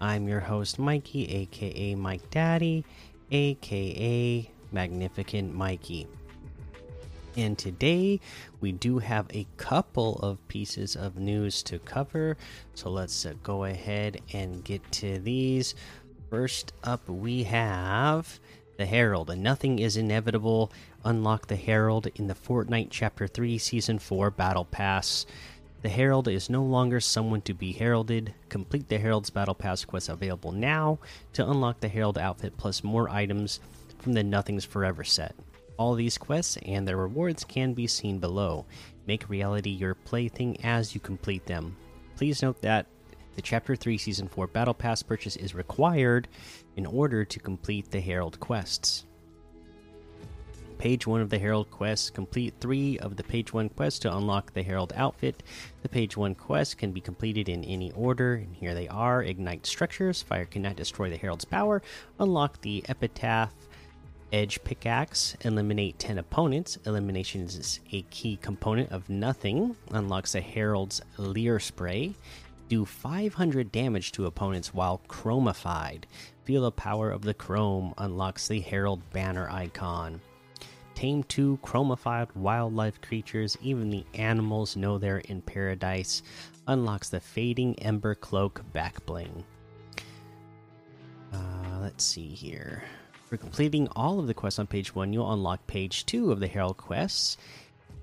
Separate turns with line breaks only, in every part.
I'm your host, Mikey, aka Mike Daddy, aka Magnificent Mikey. And today we do have a couple of pieces of news to cover. So let's uh, go ahead and get to these. First up, we have the Herald. And nothing is inevitable. Unlock the Herald in the Fortnite Chapter 3 Season 4 Battle Pass. The Herald is no longer someone to be heralded. Complete the Herald's Battle Pass quest available now to unlock the Herald outfit plus more items from the Nothing's Forever set. All these quests and their rewards can be seen below. Make reality your plaything as you complete them. Please note that the Chapter 3 Season 4 Battle Pass purchase is required in order to complete the Herald quests. Page 1 of the Herald quests complete 3 of the Page 1 quests to unlock the Herald outfit. The Page 1 quests can be completed in any order, and here they are Ignite Structures, Fire cannot destroy the Herald's power, unlock the Epitaph Edge Pickaxe, eliminate 10 opponents. Elimination is a key component of Nothing, unlocks the Herald's Leer Spray, do 500 damage to opponents while chromified. Feel the power of the chrome unlocks the Herald banner icon. Tame two chromified wildlife creatures, even the animals know they're in paradise. Unlocks the fading ember cloak back bling. Uh, let's see here. For completing all of the quests on page one, you'll unlock page two of the Herald quests.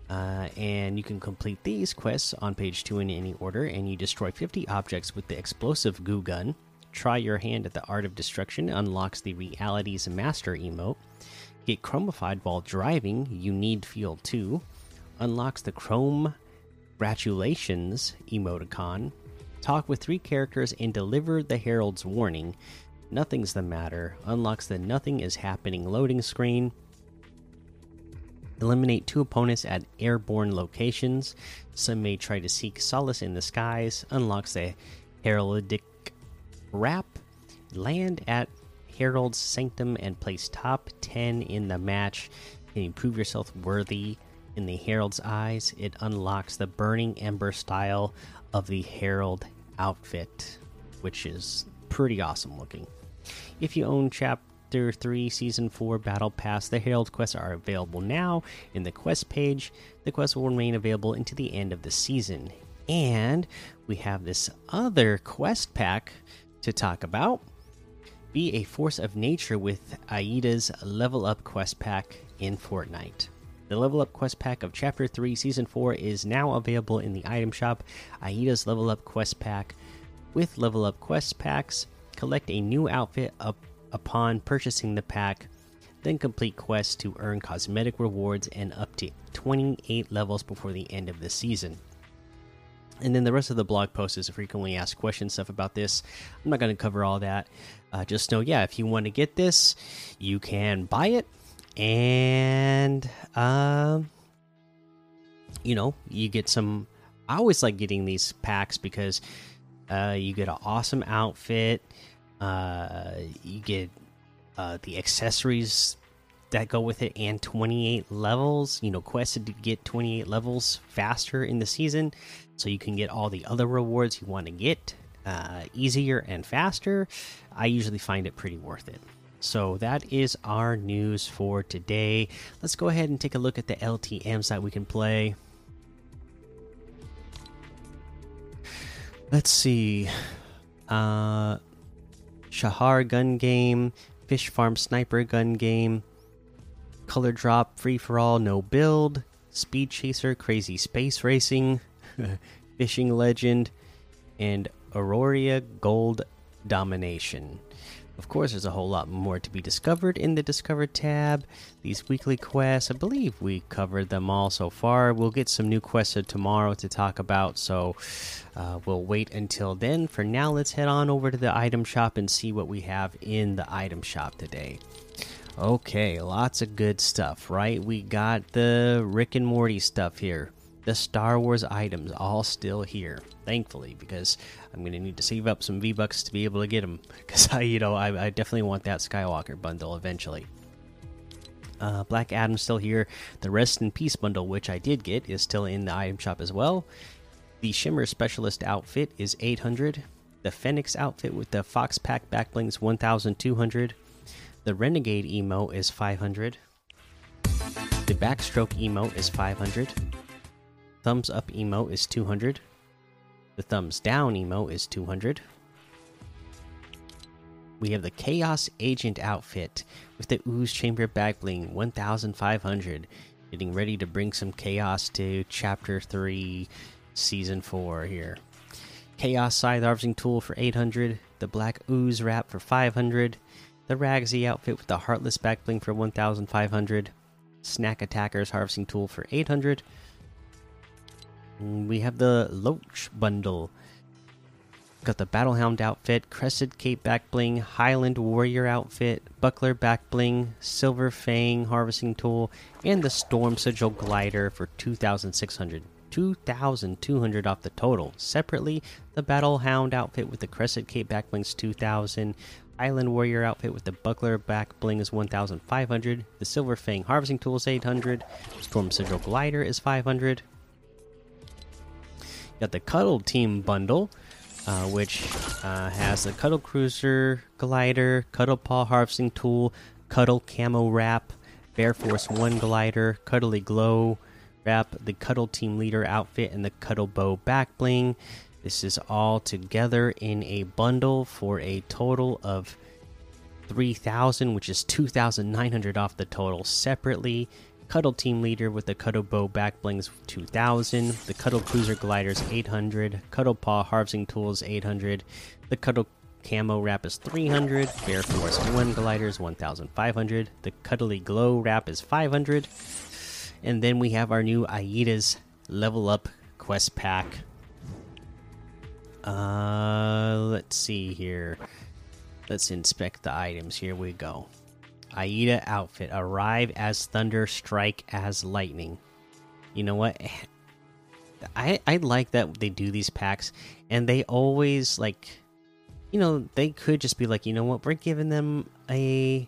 Uh, and you can complete these quests on page 2 in any order, and you destroy 50 objects with the explosive goo gun. Try your hand at the art of destruction unlocks the reality's master emote. Get chromified while driving, you need fuel too. Unlocks the chrome gratulations emoticon. Talk with three characters and deliver the herald's warning. Nothing's the matter. Unlocks the nothing is happening loading screen Eliminate two opponents at airborne locations. Some may try to seek solace in the skies. Unlocks the heraldic wrap. Land at Herald's Sanctum and place top 10 in the match. Can you prove yourself worthy in the Herald's eyes? It unlocks the Burning Ember style of the Herald outfit, which is pretty awesome looking. If you own Chapter 3 Season 4 Battle Pass. The Herald quests are available now in the quest page. The quests will remain available into the end of the season. And we have this other quest pack to talk about. Be a force of nature with Aida's Level Up quest pack in Fortnite. The Level Up quest pack of Chapter 3 Season 4 is now available in the item shop. Aida's Level Up quest pack with Level Up quest packs. Collect a new outfit up upon purchasing the pack. Then complete quests to earn cosmetic rewards and up to 28 levels before the end of the season. And then the rest of the blog post is frequently asked questions stuff about this. I'm not going to cover all that. Uh, just know, yeah, if you want to get this, you can buy it, and uh, you know, you get some. I always like getting these packs because uh, you get an awesome outfit. Uh, you get uh, the accessories that go with it and 28 levels. You know, quested to get 28 levels faster in the season, so you can get all the other rewards you want to get uh, easier and faster. I usually find it pretty worth it. So that is our news for today. Let's go ahead and take a look at the LTMs that we can play. Let's see. Uh, Shahar gun game, Fish Farm sniper gun game, Color Drop free for all no build, Speed Chaser crazy space racing, Fishing Legend, and Aurora Gold Domination. Of course, there's a whole lot more to be discovered in the Discover tab. These weekly quests, I believe we covered them all so far. We'll get some new quests tomorrow to talk about, so uh, we'll wait until then. For now, let's head on over to the item shop and see what we have in the item shop today. Okay, lots of good stuff, right? We got the Rick and Morty stuff here the Star Wars items all still here, thankfully, because I'm going to need to save up some V Bucks to be able to get them. Because I, you know, I, I, definitely want that Skywalker bundle eventually. Uh, Black Adam's still here. The Rest in Peace bundle, which I did get, is still in the item shop as well. The Shimmer Specialist outfit is 800. The Phoenix outfit with the Fox Pack backblings 1200. The Renegade emote is 500. The Backstroke emote is 500. Thumbs up emote is 200. The thumbs down emote is 200. We have the Chaos Agent outfit with the Ooze Chamber back bling 1500. Getting ready to bring some chaos to Chapter 3, Season 4 here. Chaos Scythe Harvesting Tool for 800. The Black Ooze Wrap for 500. The Ragsy outfit with the Heartless back bling for 1500. Snack Attacker's Harvesting Tool for 800 mm, we have the Loach bundle. Got the Battlehound outfit, Crested Cape back bling, Highland Warrior outfit, Buckler back bling, Silver Fang harvesting tool, and the Storm Sigil glider for 2,600. 2,200 off the total. Separately, the Battlehound outfit with the Crested Cape back blings 2,000, Highland Warrior outfit with the Buckler back bling is 1,500, the Silver Fang harvesting tool is 800, Storm Sigil glider is 500. Got the Cuddle Team bundle, uh, which uh, has the Cuddle Cruiser glider, Cuddle Paw harvesting tool, Cuddle Camo wrap, Bear Force 1 glider, Cuddly Glow wrap, the Cuddle Team Leader outfit, and the Cuddle Bow back bling. This is all together in a bundle for a total of 3000 which is 2900 off the total. Separately Cuddle Team Leader with the Cuddle Bow back blings 2000, the Cuddle Cruiser Gliders 800, Cuddle Paw Harvesting Tools 800, the Cuddle Camo Wrap is 300, Bear Force 1 Gliders 1500, the Cuddly Glow Wrap is 500, and then we have our new Aida's Level Up Quest Pack. Uh, let's see here. Let's inspect the items. Here we go. Aida outfit. Arrive as thunder, strike as lightning. You know what? I I like that they do these packs, and they always like, you know, they could just be like, you know what, we're giving them a,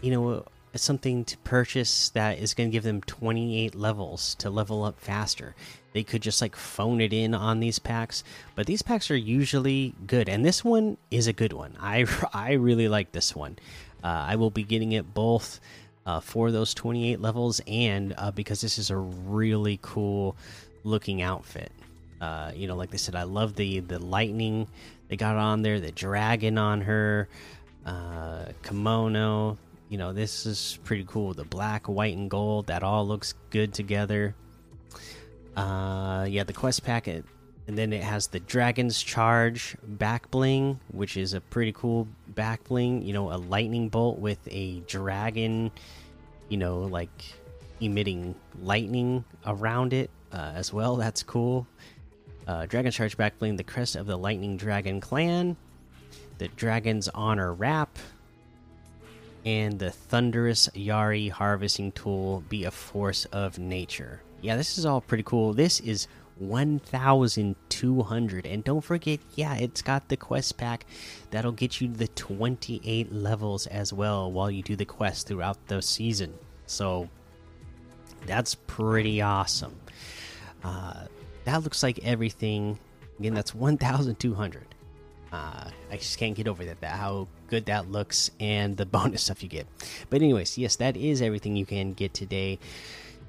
you know, something to purchase that is going to give them 28 levels to level up faster. They could just like phone it in on these packs, but these packs are usually good, and this one is a good one. I I really like this one. Uh, I will be getting it both uh, for those 28 levels and uh, because this is a really cool looking outfit. Uh, you know, like they said, I love the the lightning they got on there, the dragon on her, uh, kimono. You know, this is pretty cool. The black, white, and gold that all looks good together. Uh, yeah, the quest packet, and then it has the Dragon's Charge back bling, which is a pretty cool back bling. You know, a lightning bolt with a dragon, you know, like emitting lightning around it uh, as well. That's cool. Uh, Dragon's Charge back bling, the crest of the Lightning Dragon clan, the Dragon's Honor wrap, and the Thunderous Yari harvesting tool be a force of nature yeah, this is all pretty cool. This is 1200 and don't forget yeah it's got the quest pack that'll get you the 28 levels as well while you do the quest throughout the season so that's pretty awesome uh, that looks like everything again that's 1200 uh, I just can't get over that, that how good that looks and the bonus stuff you get. But anyways, yes, that is everything you can get today.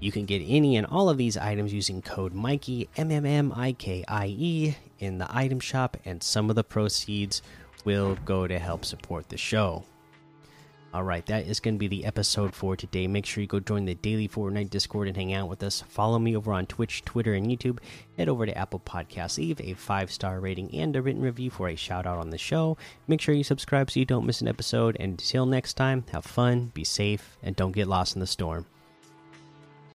You can get any and all of these items using code Mikey M M M I K I E in the item shop, and some of the proceeds will go to help support the show. All right, that is going to be the episode for today. Make sure you go join the daily Fortnite Discord and hang out with us. Follow me over on Twitch, Twitter, and YouTube. Head over to Apple Podcasts, leave a five star rating and a written review for a shout out on the show. Make sure you subscribe so you don't miss an episode. And until next time, have fun, be safe, and don't get lost in the storm.